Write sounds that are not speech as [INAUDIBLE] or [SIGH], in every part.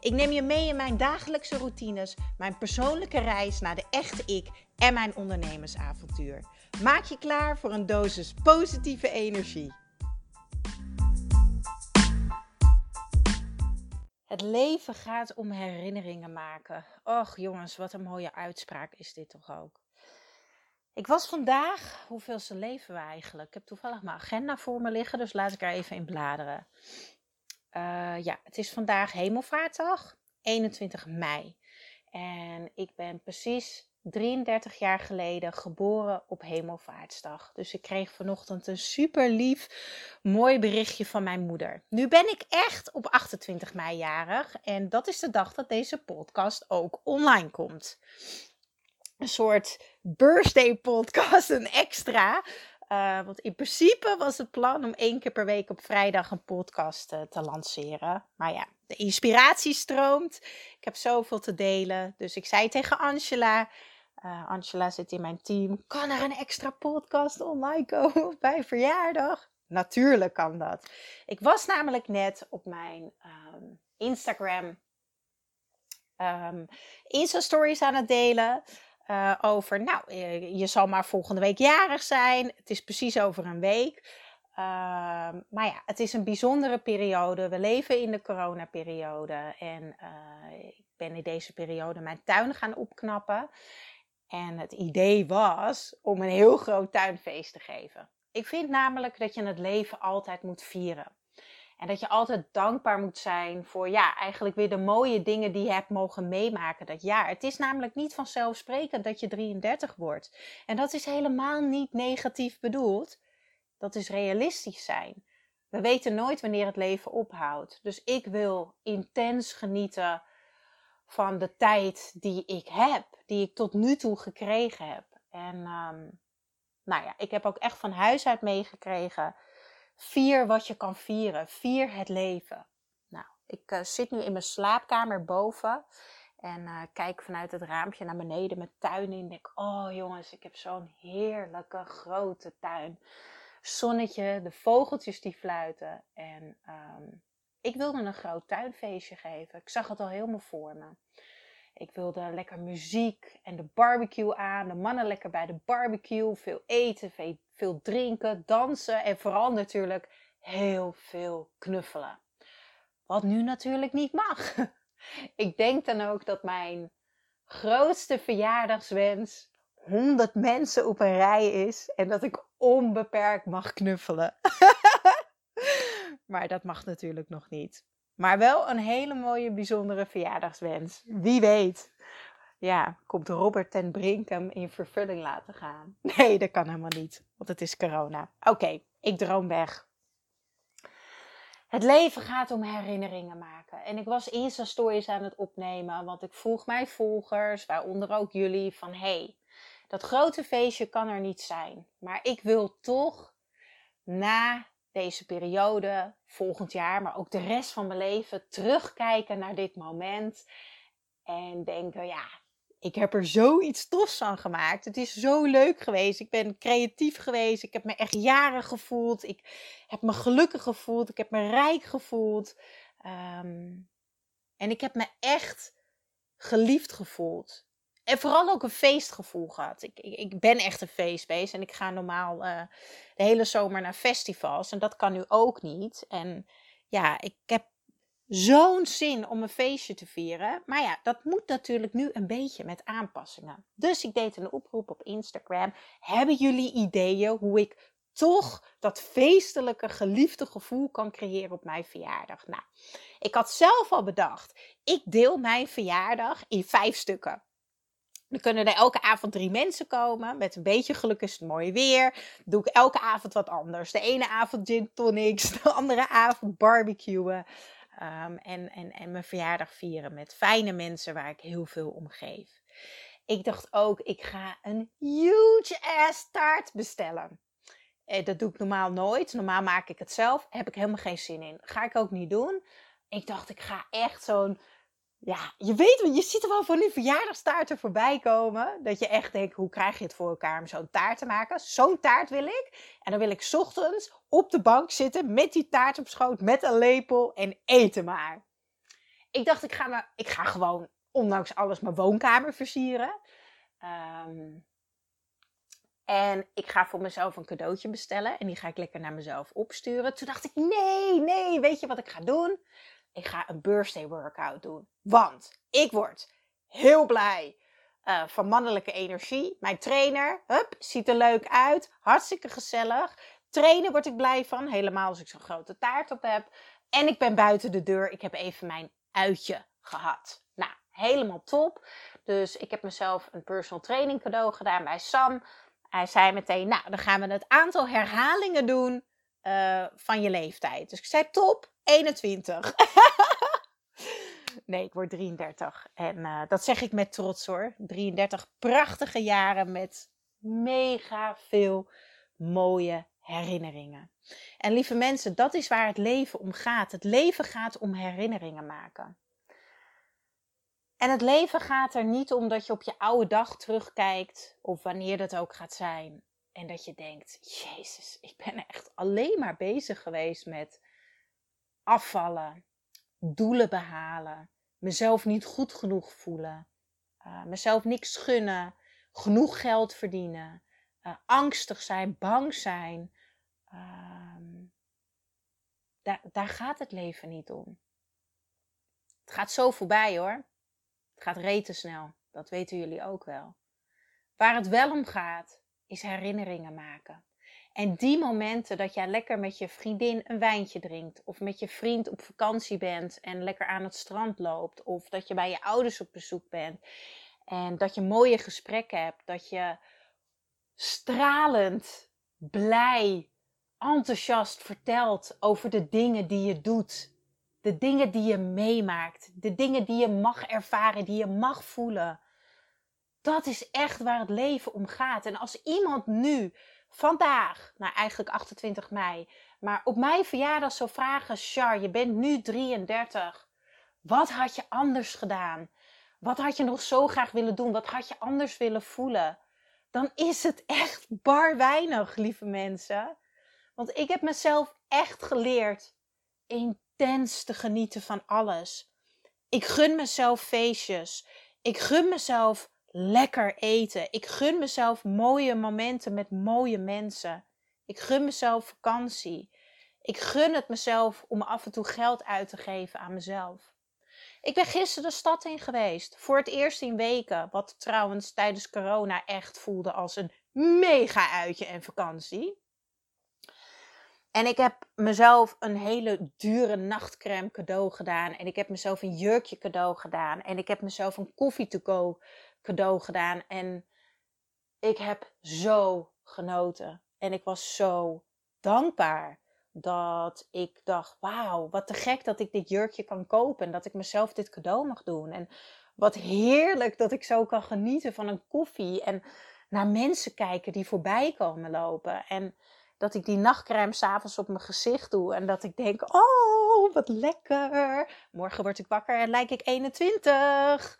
Ik neem je mee in mijn dagelijkse routines, mijn persoonlijke reis naar de echte ik en mijn ondernemersavontuur. Maak je klaar voor een dosis positieve energie. Het leven gaat om herinneringen maken. Och jongens, wat een mooie uitspraak is dit toch ook. Ik was vandaag, hoeveelste leven we eigenlijk? Ik heb toevallig mijn agenda voor me liggen, dus laat ik er even in bladeren. Uh, ja, het is vandaag Hemelvaartdag, 21 mei. En ik ben precies 33 jaar geleden geboren op Hemelvaartsdag. Dus ik kreeg vanochtend een super lief, mooi berichtje van mijn moeder. Nu ben ik echt op 28 mei jarig. En dat is de dag dat deze podcast ook online komt. Een soort birthday podcast, een extra. Uh, want in principe was het plan om één keer per week op vrijdag een podcast uh, te lanceren. Maar ja, de inspiratie stroomt. Ik heb zoveel te delen. Dus ik zei tegen Angela. Uh, Angela zit in mijn team. Kan er een extra podcast online komen [LAUGHS] bij verjaardag? Natuurlijk kan dat. Ik was namelijk net op mijn um, Instagram um, Insta-stories aan het delen. Uh, over, nou, je, je, zal maar volgende week jarig zijn. Het is precies over een week. Uh, maar ja, het is een bijzondere periode. We leven in de coronaperiode. En uh, ik ben in deze periode mijn tuin gaan opknappen. En het idee was om een heel groot tuinfeest te geven. Ik vind namelijk dat je het leven altijd moet vieren. En dat je altijd dankbaar moet zijn voor ja, eigenlijk weer de mooie dingen die je hebt mogen meemaken dat jaar. Het is namelijk niet vanzelfsprekend dat je 33 wordt. En dat is helemaal niet negatief bedoeld. Dat is realistisch zijn. We weten nooit wanneer het leven ophoudt. Dus ik wil intens genieten van de tijd die ik heb, die ik tot nu toe gekregen heb. En um, nou ja, ik heb ook echt van huis uit meegekregen Vier wat je kan vieren. Vier het leven. Nou, ik uh, zit nu in mijn slaapkamer boven. En uh, kijk vanuit het raampje naar beneden met tuin in. Denk, oh jongens, ik heb zo'n heerlijke grote tuin. Zonnetje, de vogeltjes die fluiten. En um, ik wilde een groot tuinfeestje geven. Ik zag het al helemaal voor me. Ik wilde lekker muziek en de barbecue aan. De mannen lekker bij de barbecue. Veel eten, veel, veel drinken, dansen en vooral natuurlijk heel veel knuffelen. Wat nu natuurlijk niet mag. [LAUGHS] Ik denk dan ook dat mijn grootste verjaardagswens 100 mensen op een rij is en dat ik onbeperkt mag knuffelen. [LAUGHS] maar dat mag natuurlijk nog niet. Maar wel een hele mooie, bijzondere verjaardagswens. Wie weet. Ja, komt Robert ten Brink hem in vervulling laten gaan? [LAUGHS] Nee, dat kan helemaal niet, want het is corona. Oké, ik droom weg. Het leven gaat om herinneringen maken. En ik was Insta-stories aan het opnemen, want ik vroeg mijn volgers, waaronder ook jullie, van hey, dat grote feestje kan er niet zijn. Maar ik wil toch na deze periode, volgend jaar, maar ook de rest van mijn leven, terugkijken naar dit moment. En denken, ja, ik heb er zoiets tofs aan gemaakt. Het is zo leuk geweest. Ik ben creatief geweest. Ik heb me echt jaren gevoeld. Ik heb me gelukkig gevoeld. Ik heb me rijk gevoeld. Um, en ik heb me echt geliefd gevoeld. En vooral ook een feestgevoel gehad. Ik, ik, ben echt een feestbeest. En ik ga normaal uh, de hele zomer naar festivals. En dat kan nu ook niet. En ja, ik heb zo'n zin om een feestje te vieren. Maar ja, dat moet natuurlijk nu een beetje met aanpassingen. Dus ik deed een oproep op Instagram. Hebben jullie ideeën hoe ik toch dat feestelijke, geliefde gevoel kan creëren op mijn verjaardag? Nou, ik had zelf al bedacht. Ik deel mijn verjaardag in vijf stukken. Dan kunnen er elke avond drie mensen komen. Met een beetje geluk is het mooi weer. doe ik elke avond wat anders. De ene avond gin tonics. [LAUGHS] De andere avond barbecuen. Um, en, en, en mijn verjaardag vieren met fijne mensen waar ik heel veel om geef. Ik dacht ook, ik ga een huge ass taart bestellen. Eh, dat doe ik normaal nooit. Normaal maak ik het zelf. Heb ik helemaal geen zin in. Ga ik ook niet doen. Ik dacht, ik ga echt zo'n ja, je weet, je ziet er wel van die verjaardagstaarten voorbij komen. Dat je echt denkt, hoe krijg je het voor elkaar om zo'n taart te maken? Zo'n taart wil ik. En dan wil ik ochtends op de bank zitten met die taart op schoot, met een lepel en eten maar. Ik dacht, ik ga, me, ik ga gewoon, ondanks alles, mijn woonkamer versieren. Ehm, en ik ga voor mezelf een cadeautje bestellen. En die ga ik lekker naar mezelf opsturen. Toen dacht ik, nee, nee, weet je wat ik ga doen? ik ga een birthday workout doen. Want ik word heel blij uh, van mannelijke energie. Mijn trainer, hup, ziet er leuk uit. Hartstikke gezellig. Trainen word ik blij van. Helemaal als ik zo'n grote taart op heb. En ik ben buiten de deur. Ik heb even mijn uitje gehad. Nou, helemaal top. Dus ik heb mezelf een personal training cadeau gedaan bij Sam. Hij zei meteen, nou, dan gaan we het aantal herhalingen doen uh, van je leeftijd. Dus ik zei, top, 21. [LAUGHS] nee, ik word 33. En uh, dat zeg ik met trots hoor. 33 prachtige jaren met mega veel mooie herinneringen. En lieve mensen, dat is waar het leven om gaat. Het leven gaat om herinneringen maken. En het leven gaat er niet om dat je op je oude dag terugkijkt, of wanneer dat ook gaat zijn. En dat je denkt: Jezus, ik ben echt alleen maar bezig geweest met afvallen, doelen behalen, mezelf niet goed genoeg voelen, uh, mezelf niks gunnen, genoeg geld verdienen, uh, angstig zijn, bang zijn. Uh, daar, daar gaat het leven niet om. Het gaat zo voorbij hoor. Het gaat rete snel. Dat weten jullie ook wel. Waar het wel om gaat, is herinneringen maken. En die momenten dat jij lekker met je vriendin een wijntje drinkt, of met je vriend op vakantie bent en lekker aan het strand loopt, of dat je bij je ouders op bezoek bent en dat je mooie gesprekken hebt, dat je stralend, blij, enthousiast vertelt over de dingen die je doet, de dingen die je meemaakt, de dingen die je mag ervaren, die je mag voelen. Dat is echt waar het leven om gaat. En als iemand nu vandaag, nou eigenlijk 28 mei, maar op mijn verjaardag zou vragen: Char, je bent nu 33. Wat had je anders gedaan? Wat had je nog zo graag willen doen? Wat had je anders willen voelen? Dan is het echt bar weinig, lieve mensen. Want ik heb mezelf echt geleerd intens te genieten van alles. Ik gun mezelf feestjes. Ik gun mezelf lekker eten. Ik gun mezelf mooie momenten met mooie mensen. Ik gun mezelf vakantie. Ik gun het mezelf om af en toe geld uit te geven aan mezelf. Ik ben gisteren de stad in geweest. Voor het eerst in weken. Wat trouwens tijdens corona echt voelde als een mega uitje en vakantie. En ik heb mezelf een hele dure nachtcrème cadeau gedaan. En ik heb mezelf een jurkje cadeau gedaan. En ik heb mezelf een koffie to go cadeau gedaan. En ik heb zo genoten. En ik was zo dankbaar dat ik dacht: wauw, wat te gek dat ik dit jurkje kan kopen. En dat ik mezelf dit cadeau mag doen. En wat heerlijk dat ik zo kan genieten van een koffie. En naar mensen kijken die voorbij komen lopen. En dat ik die nachtcrème s'avonds op mijn gezicht doe. En dat ik denk: oh, wat lekker. Morgen word ik wakker en lijk ik 21.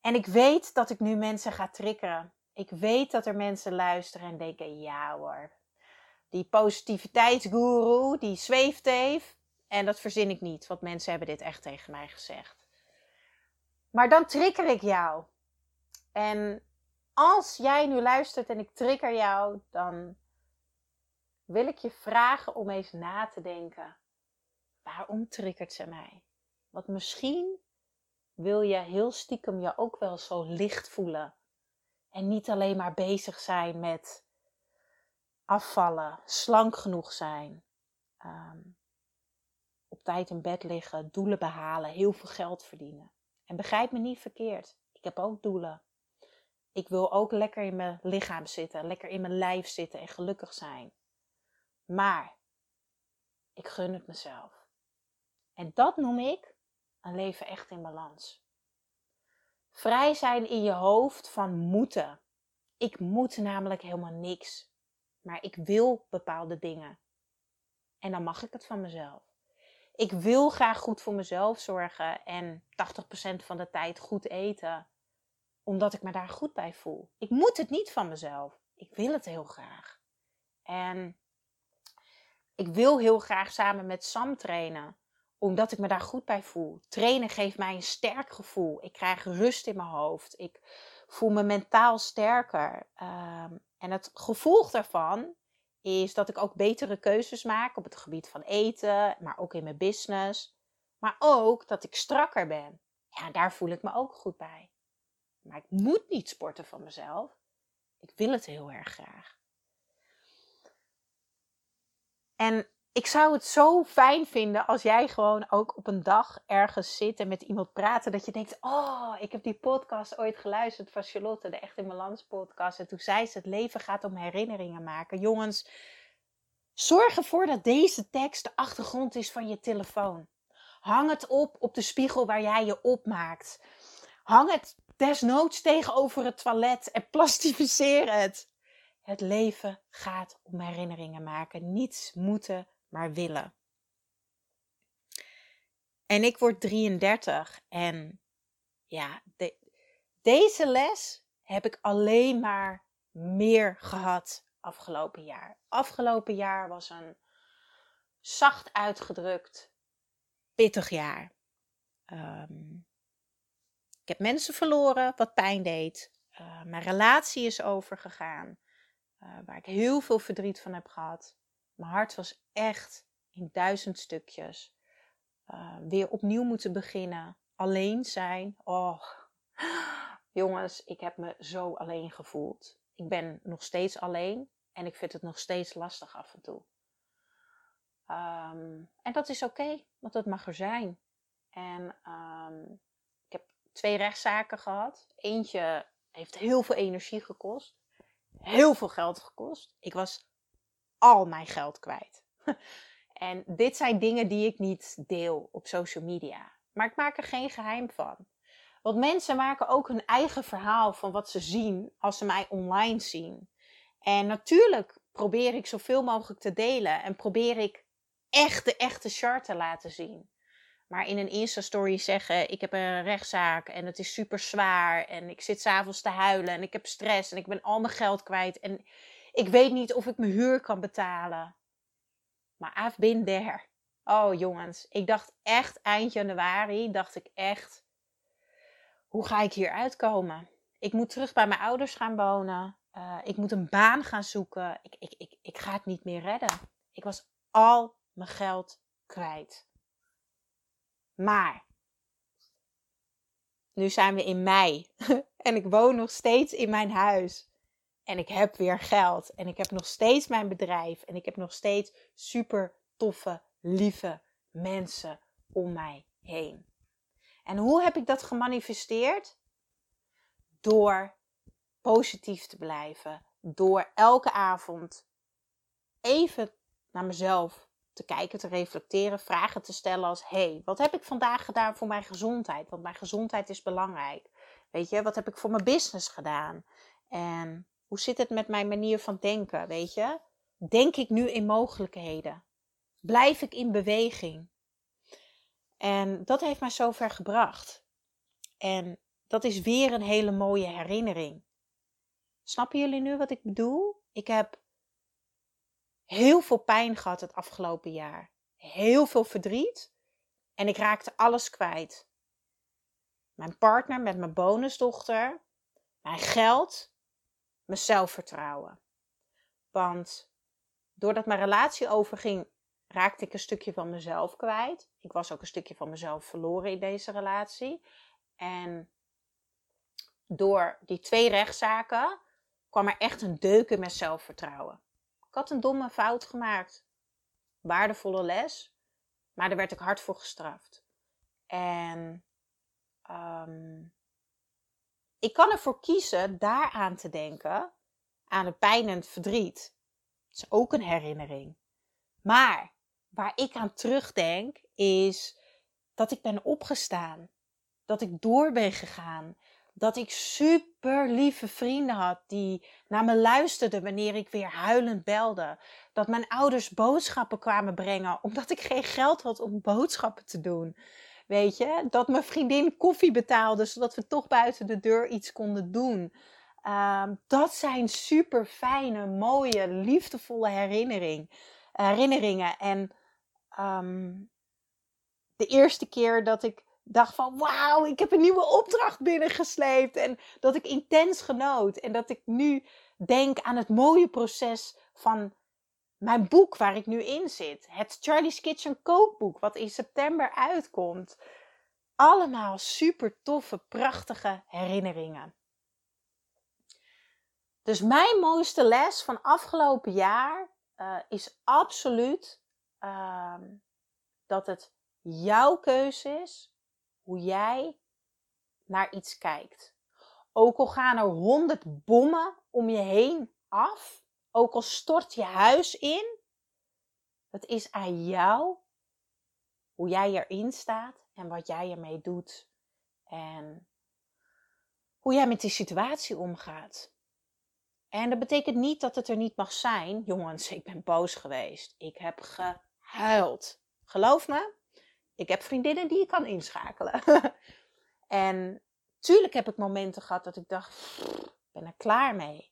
En ik weet dat ik nu mensen ga triggeren. Ik weet dat er mensen luisteren en denken: ja hoor, die positiviteitsguru die zweeft heeft. En dat verzin ik niet, want mensen hebben dit echt tegen mij gezegd. Maar dan trigger ik jou. En als jij nu luistert en ik trigger jou, dan wil ik je vragen om eens na te denken: waarom triggert ze mij? Want misschien wil je heel stiekem je ook wel zo licht voelen. En niet alleen maar bezig zijn met afvallen, slank genoeg zijn, ehm, op tijd in bed liggen, doelen behalen, heel veel geld verdienen. En begrijp me niet verkeerd, ik heb ook doelen. Ik wil ook lekker in mijn lichaam zitten, lekker in mijn lijf zitten en gelukkig zijn. Maar ik gun het mezelf. En dat noem ik een leven echt in balans. Vrij zijn in je hoofd van moeten. Ik moet namelijk helemaal niks. Maar ik wil bepaalde dingen. En dan mag ik het van mezelf. Ik wil graag goed voor mezelf zorgen en 80% van de tijd goed eten. Omdat ik me daar goed bij voel. Ik moet het niet van mezelf. Ik wil het heel graag. En ik wil heel graag samen met Sam trainen omdat ik me daar goed bij voel. Trainen geeft mij een sterk gevoel. Ik krijg rust in mijn hoofd. Ik voel me mentaal sterker. Um, en het gevolg daarvan is dat ik ook betere keuzes maak op het gebied van eten, maar ook in mijn business. Maar ook dat ik strakker ben. Ja, daar voel ik me ook goed bij. Maar ik moet niet sporten van mezelf. Ik wil het heel erg graag. En ik zou het zo fijn vinden als jij gewoon ook op een dag ergens zit en met iemand praten. Dat je denkt, oh, ik heb die podcast ooit geluisterd van Charlotte, de Echt in Balans podcast. En toen zei ze, het leven gaat om herinneringen maken. Jongens, zorg ervoor dat deze tekst de achtergrond is van je telefoon. Hang het op op de spiegel waar jij je opmaakt. Hang het desnoods tegenover het toilet en [LAUGHS] plastificeer het. Het leven gaat om herinneringen maken. Niets moeten, maar willen. En ik word 33 en ja, deze les heb ik alleen maar meer gehad afgelopen jaar. Afgelopen jaar was een zacht uitgedrukt pittig jaar. Ehm, ik heb mensen verloren, wat pijn deed. Uh, mijn relatie is overgegaan, uh, waar ik heel veel verdriet van heb gehad. Mijn hart was echt in duizend stukjes. Uh, weer opnieuw moeten beginnen. Alleen zijn. Oh, [GASPS] jongens, ik heb me zo alleen gevoeld. Ik ben nog steeds alleen en ik vind het nog steeds lastig af en toe. Um, en dat is oké, want dat mag er zijn. En heb twee rechtszaken gehad. Eentje heeft heel veel energie gekost, heel veel geld gekost. Ik was al mijn geld kwijt. [LAUGHS] en dit zijn dingen die ik niet deel op social media. Maar ik maak er geen geheim van. Want mensen maken ook hun eigen verhaal van wat ze zien als ze mij online zien. En natuurlijk probeer ik zoveel mogelijk te delen en probeer ik echt de echte chart te laten zien. Maar in een Insta-story zeggen: Ik heb een rechtszaak en het is super zwaar. En ik zit s'avonds te huilen en ik heb stress en ik ben al mijn geld kwijt. En ik weet niet of ik mijn huur kan betalen. Maar I've been there. Oh jongens, ik dacht echt eind januari, dacht ik echt, hoe ga ik hier uitkomen? Ik moet terug bij mijn ouders gaan wonen. Uh, ik moet een baan gaan zoeken. Ik, ik, ik, ik ga het niet meer redden. Ik was al mijn geld kwijt. Maar, nu zijn we in mei [LAUGHS] en ik woon nog steeds in mijn huis. En ik heb weer geld. En ik heb nog steeds mijn bedrijf. En ik heb nog steeds super toffe, lieve mensen om mij heen. En hoe heb ik dat gemanifesteerd? Door positief te blijven. Door elke avond even naar mezelf te kijken, te reflecteren, vragen te stellen als: hey, wat heb ik vandaag gedaan voor mijn gezondheid? Want mijn gezondheid is belangrijk. Weet je, wat heb ik voor mijn business gedaan? En hoe zit het met mijn manier van denken, weet je? Denk ik nu in mogelijkheden? Blijf ik in beweging? En dat heeft mij zover gebracht. En dat is weer een hele mooie herinnering. Snappen jullie nu wat ik bedoel? Ik heb heel veel pijn gehad het afgelopen jaar. Heel veel verdriet. En ik raakte alles kwijt. Mijn partner met mijn bonusdochter. Mijn geld mijn zelfvertrouwen. Want doordat mijn relatie overging, raakte ik een stukje van mezelf kwijt. Ik was ook een stukje van mezelf verloren in deze relatie. En door die twee rechtszaken kwam er echt een deuk in mijn zelfvertrouwen. Ik had een domme fout gemaakt. Waardevolle les, maar daar werd ik hard voor gestraft. En um, ik kan ervoor kiezen daaraan te denken, aan het pijn en het verdriet. Dat is ook een herinnering. Maar waar ik aan terugdenk is dat ik ben opgestaan. Dat ik door ben gegaan. Dat ik super lieve vrienden had die naar me luisterden wanneer ik weer huilend belde. Dat mijn ouders boodschappen kwamen brengen omdat ik geen geld had om boodschappen te doen. Weet je, dat mijn vriendin koffie betaalde zodat we toch buiten de deur iets konden doen. Ehm, dat zijn super fijne, mooie, liefdevolle herinnering, herinneringen. En ehm, de eerste keer dat ik dacht van wauw, ik heb een nieuwe opdracht binnengesleept. En dat ik intens genoot. En dat ik nu denk aan het mooie proces van mijn boek waar ik nu in zit. Het Charlie's Kitchen kookboek wat in september uitkomt. Allemaal super toffe, prachtige herinneringen. Dus mijn mooiste les van afgelopen jaar uh, is absoluut uh, dat het jouw keuze is hoe jij naar iets kijkt. Ook al gaan er honderd bommen om je heen af, ook al stort je huis in, het is aan jou hoe jij erin staat en wat jij ermee doet. En hoe jij met die situatie omgaat. En dat betekent niet dat het er niet mag zijn. Jongens, ik ben boos geweest. Ik heb gehuild. Geloof me, ik heb vriendinnen die ik kan inschakelen. [LAUGHS] en tuurlijk heb ik momenten gehad dat ik dacht, ik ben er klaar mee.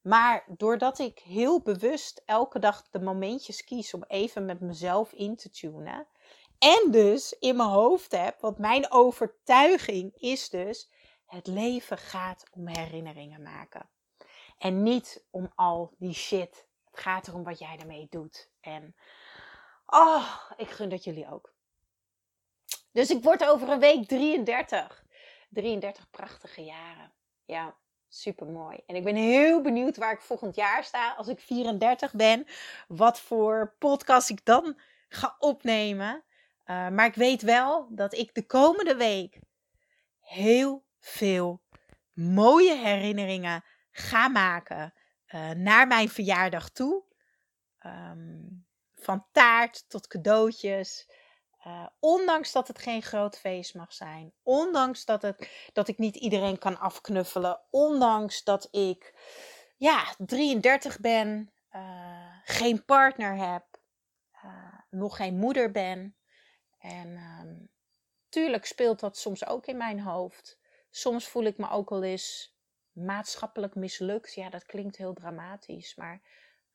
Maar doordat ik heel bewust elke dag de momentjes kies om even met mezelf in te tunen. En dus in mijn hoofd heb, want mijn overtuiging is dus, het leven gaat om herinneringen maken. En niet om al die shit. Het gaat erom wat jij ermee doet. En oh, ik gun dat jullie ook. Dus ik word over een week 33. 33 prachtige jaren. Ja, super mooi. En ik ben heel benieuwd waar ik volgend jaar sta als ik 34 ben. Wat voor podcast ik dan ga opnemen. Uh, maar ik weet wel dat ik de komende week heel veel mooie herinneringen ga maken uh, naar mijn verjaardag toe. Um, van taart tot cadeautjes. Uh, ondanks dat het geen groot feest mag zijn. Ondanks dat, het, dat ik niet iedereen kan afknuffelen. Ondanks dat ik ja, 33 ben. Uh, geen partner heb. Uh, nog geen moeder ben. En um, tuurlijk speelt dat soms ook in mijn hoofd. Soms voel ik me ook wel eens maatschappelijk mislukt. Ja, dat klinkt heel dramatisch. Maar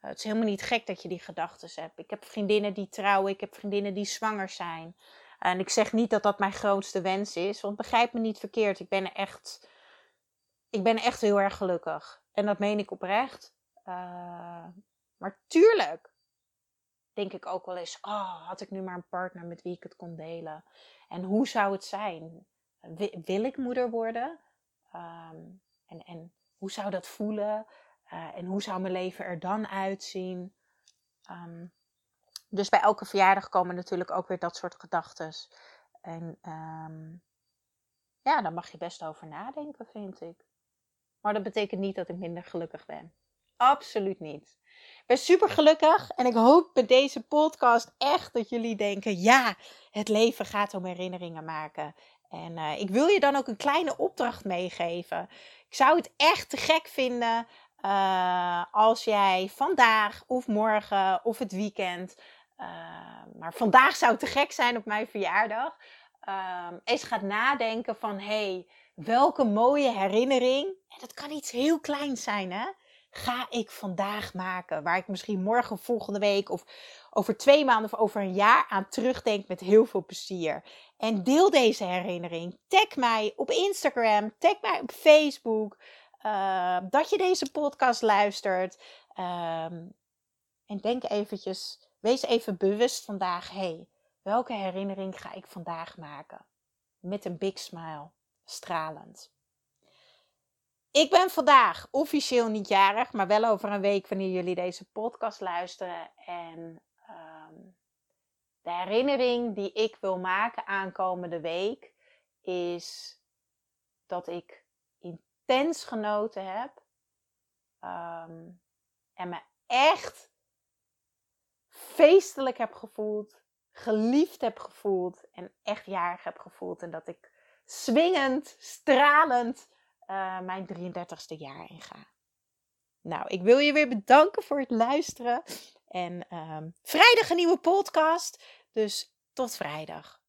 het is helemaal niet gek dat je die gedachten hebt. Ik heb vriendinnen die trouwen, ik heb vriendinnen die zwanger zijn. En ik zeg niet dat dat mijn grootste wens is, want begrijp me niet verkeerd. Ik ben echt, ik ben echt heel erg gelukkig. En dat meen ik oprecht. Uh, maar tuurlijk denk ik ook wel eens: oh, had ik nu maar een partner met wie ik het kon delen? En hoe zou het zijn? Wil ik moeder worden? Um, en, en hoe zou dat voelen? Uh, en hoe zou mijn leven er dan uitzien? Um, dus bij elke verjaardag komen natuurlijk ook weer dat soort gedachten. En um, ja, daar mag je best over nadenken, vind ik. Maar dat betekent niet dat ik minder gelukkig ben. Absoluut niet. Ik ben super gelukkig en ik hoop met deze podcast echt dat jullie denken: ja, het leven gaat om herinneringen maken. En uh, ik wil je dan ook een kleine opdracht meegeven. Ik zou het echt te gek vinden uh, als jij vandaag of morgen of het weekend, uh, maar vandaag zou te gek zijn op mijn verjaardag, uh, eens gaat nadenken van hey, welke mooie herinnering, en dat kan iets heel kleins zijn hè, ga ik vandaag maken, waar ik misschien morgen, volgende week of over twee maanden of over een jaar aan terugdenk met heel veel plezier. En deel deze herinnering. Tag mij op Instagram, tag mij op Facebook. Uh, dat je deze podcast luistert. Um, en denk eventjes, wees even bewust vandaag. hey, welke herinnering ga ik vandaag maken? Met een big smile, stralend. Ik ben vandaag officieel niet jarig, maar wel over een week wanneer jullie deze podcast luisteren. En um, de herinnering die ik wil maken aankomende week is dat ik intens genoten heb. Um, en me echt feestelijk heb gevoeld, geliefd heb gevoeld en echt jarig heb gevoeld. En dat ik swingend, stralend uh, mijn 33ste jaar inga. Nou, ik wil je weer bedanken voor het luisteren. En um, vrijdag een nieuwe podcast. Dus tot vrijdag.